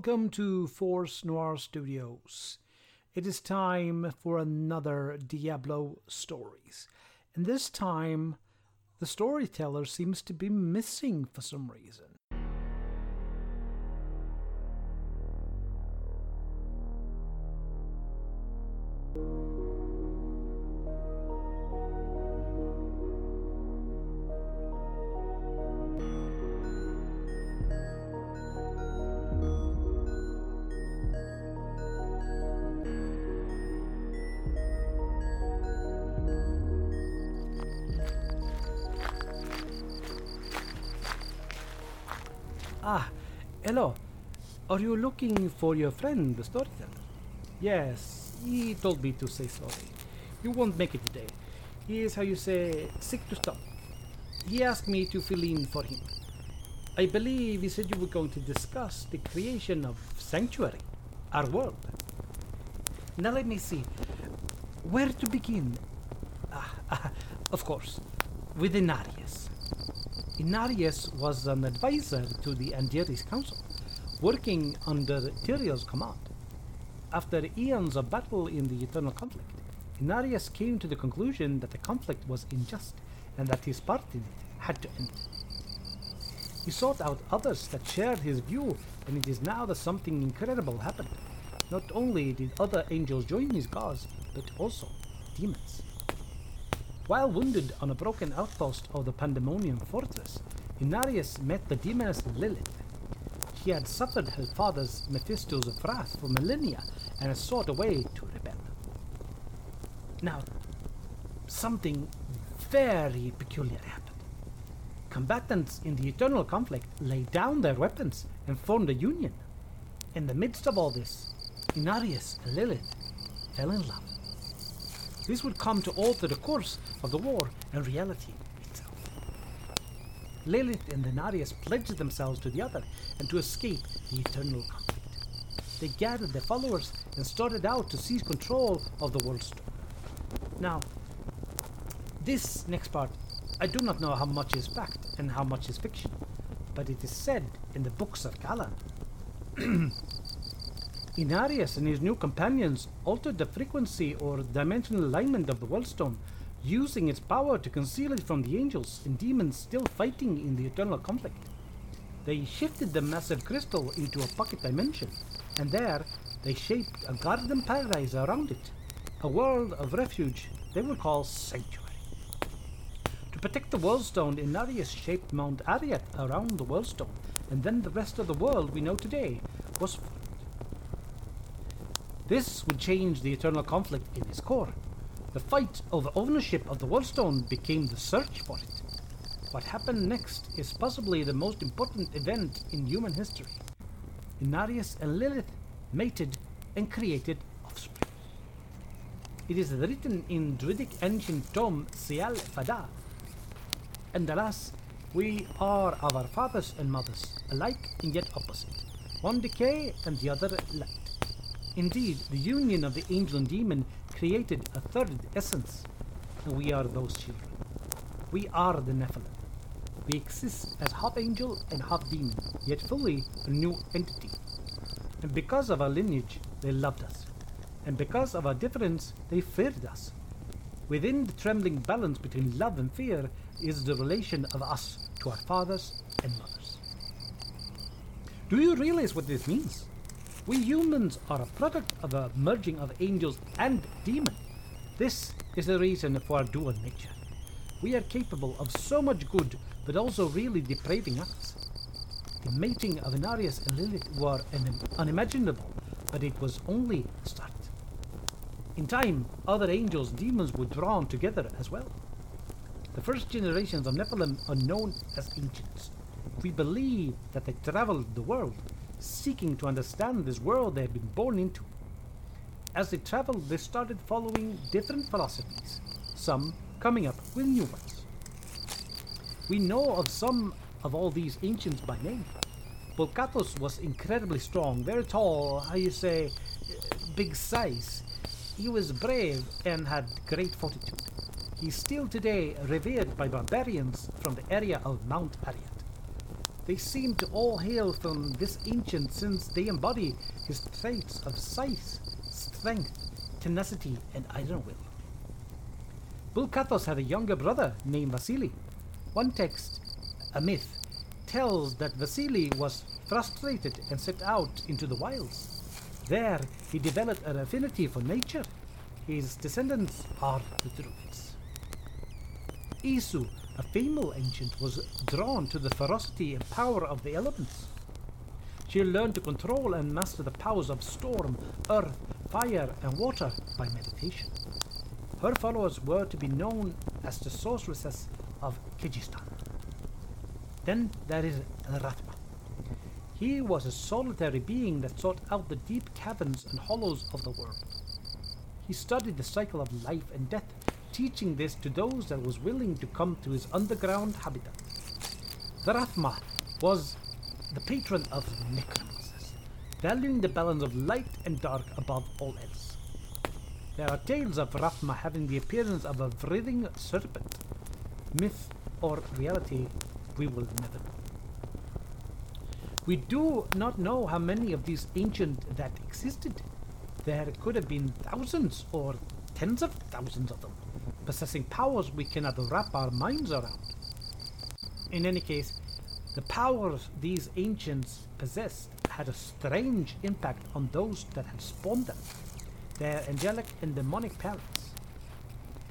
welcome to Force Noir Studios. It is time for another Diablo stories. And this time, the storyteller seems to be missing for some reason. Hello. Are you looking for your friend, the storyteller? Yes, he told me to say sorry. You won't make it today. He is, how you say, sick to stop. He asked me to fill in for him. I believe he said you were going to discuss the creation of Sanctuary, our world. Now let me see. Where to begin? Ah, ah, of course, with Inarius. Inarius was an advisor to the Angiris Council, working under Tyrael's command. After eons of battle in the Eternal Conflict, Inarius came to the conclusion that the conflict was unjust and that his part in it had to end. He sought out others that shared his view, and it is now that something incredible happened. Not only did other angels join his cause, but also demons. While wounded on a broken outpost of the Pandemonium fortress, Inarius met the demoness Lilith. She had suffered her father's Mephisto's wrath for millennia and sought a way to rebel. Now, something very peculiar happened. Combatants in the eternal conflict laid down their weapons and formed a union. In the midst of all this, Inarius and Lilith fell in love. This would come to alter the course of the war and reality itself. Lilith and Inarius pledged themselves to the other and to escape the eternal conflict. They gathered their followers and started out to seize control of the world. Now, this next part, I do not know how much is fact and how much is fiction, but it is said in the books of Kalan. Inarius and his new companions altered the frequency or dimensional alignment of the Worldstone, using its power to conceal it from the angels and demons still fighting in the eternal conflict. They shifted the massive crystal into a pocket dimension, and there they shaped a garden paradise around it, a world of refuge they would call Sanctuary. To protect the Worldstone, Inarius shaped Mount Arreat around the Worldstone, and then the rest of the world we know today was. This would change the eternal conflict in its core. The fight over ownership of the Worldstone became the search for it. What happened next is possibly the most important event in human history. Inarius and Lilith mated and created offspring. It is written in Druidic ancient tome Scéal Fada. And alas, we are our fathers and mothers, alike and yet opposite. One decay and the other light. Indeed, the union of the angel and demon created a third essence, and we are those children. We are the Nephilim. We exist as half angel and half demon, yet fully a new entity. And because of our lineage, they loved us. And because of our difference, they feared us. Within the trembling balance between love and fear is the relation of us to our fathers and mothers. Do you realize what this means? We humans are a product of a merging of angels and demons. This is the reason for our dual nature. We are capable of so much good, but also really depraving acts. The mating of Inarius and Lilith were un- unimaginable, but it was only a start. In time, other angels and demons were drawn together as well. The first generations of Nephilim are known as ancients. We believe that they traveled the world, seeking to understand this world they had been born into. As they traveled, they started following different philosophies, some coming up with new ones. We know of some of all these ancients by name. Bul-Kathos was incredibly strong, very tall, how you say, uh, big size. He was brave and had great fortitude. He is still today revered by barbarians from the area of Mount Arreat. They seem to all hail from this ancient since they embody his traits of size, strength, tenacity, and iron will. Bul-Kathos had a younger brother named Vasily. One text, a myth, tells that Vasily was frustrated and set out into the wilds. There, he developed an affinity for nature. His descendants are the Druids. Esu, a female ancient, was drawn to the ferocity and power of the elements. She learned to control and master the powers of storm, earth, fire, and water by meditation. Her followers were to be known as the sorceresses of Kehjistan. Then there is Rathma. He was a solitary being that sought out the deep caverns and hollows of the world. He studied the cycle of life and death, teaching this to those that was willing to come to his underground habitat. The Rathma was the patron of necromancers, valuing the balance of light and dark above all else. There are tales of Rathma having the appearance of a writhing serpent. Myth or reality, we will never know. We do not know how many of these ancient that existed. There could have been thousands or tens of thousands of them, possessing powers we cannot wrap our minds around. In any case, the powers these ancients possessed had a strange impact on those that had spawned them, their angelic and demonic parents.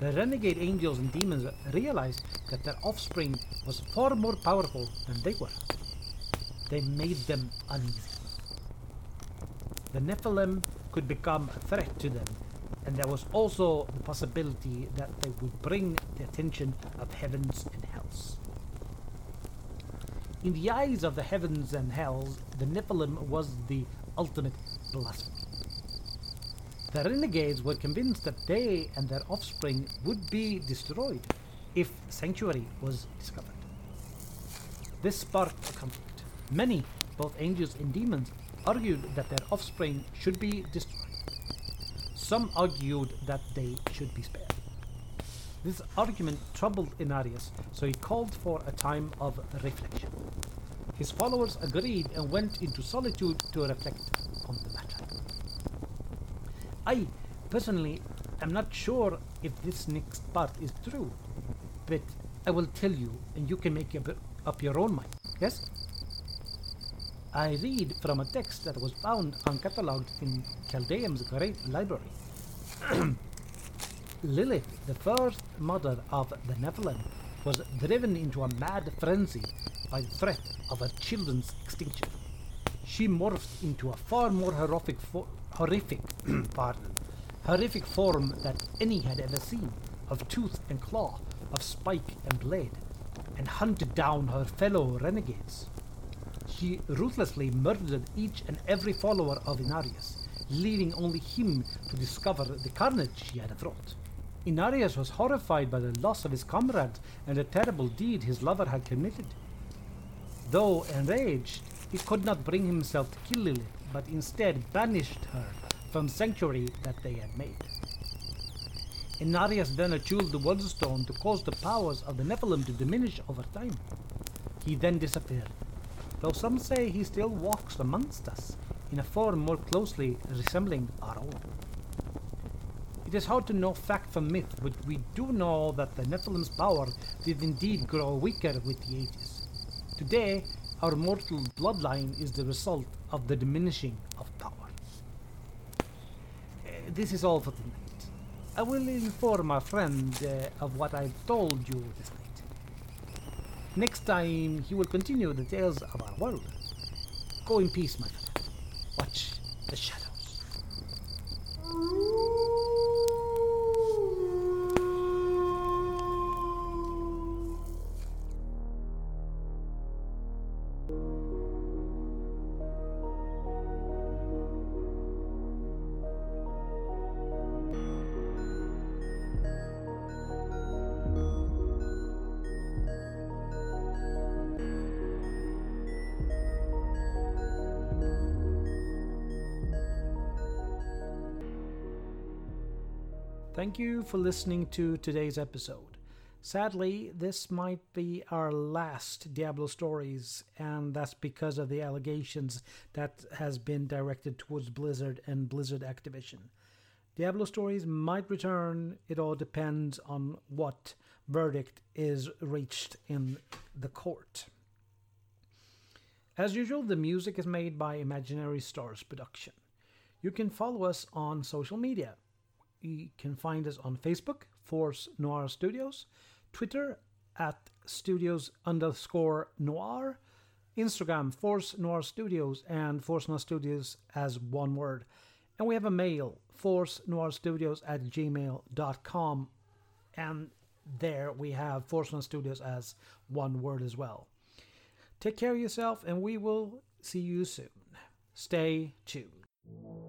The renegade angels and demons realized that their offspring was far more powerful than they were. They made them uneasy. The Nephilim could become a threat to them, and there was also the possibility that they would bring the attention of heavens and hells. In the eyes of the heavens and hells, the Nephilim was the ultimate blasphemy. The renegades were convinced that they and their offspring would be destroyed if sanctuary was discovered. This sparked a conflict. Many, both angels and demons, argued that their offspring should be destroyed. Some argued that they should be spared. This argument troubled Inarius, so he called for a time of reflection. His followers agreed and went into solitude to reflect on the matter. I, personally, am not sure if this next part is true, but I will tell you and you can make up, your own mind, yes? I read from a text that was found uncatalogued in Caldeum's great library. Lilith, the first mother of the Nephilim, was driven into a mad frenzy by the threat of her children's extinction. She morphed into a far more horrific, fo- horrific, pardon, horrific form that any had ever seen, of tooth and claw, of spike and blade, and hunted down her fellow renegades. She ruthlessly murdered each and every follower of Inarius, leaving only him to discover the carnage he had wrought. Inarius was horrified by the loss of his comrade and the terrible deed his lover had committed. Though enraged, he could not bring himself to kill Lilith, but instead banished her from sanctuary that they had made. Inarius then attuned the Worldstone to cause the powers of the Nephilim to diminish over time. He then disappeared, though some say he still walks amongst us in a form more closely resembling our own. It is hard to know fact from myth, but we do know that the Nephilim's power did indeed grow weaker with the ages. Today, our mortal bloodline is the result of the diminishing of power. Uh, this is all for tonight. I will inform our friend uh, of what I've told you this night. Next time, he will continue the tales of our world. Go in peace, my friend. Watch the shadows. Thank you for listening to today's episode. Sadly, this might be our last Diablo stories, and that's because of the allegations that has been directed towards Blizzard and Blizzard Activision. Diablo stories might return, it all depends on what verdict is reached in the court. As usual, the music is made by Imaginary Stars Production. You can follow us on social media. You can find us on Facebook, Force Noir Studios, Twitter at studios underscore noir, Instagram Force Noir Studios, and Force Noir Studios as one word. And we have a mail, force noir studios at gmail.com. And there we have Force Noir Studios as one word as well. Take care of yourself, and we will see you soon. Stay tuned.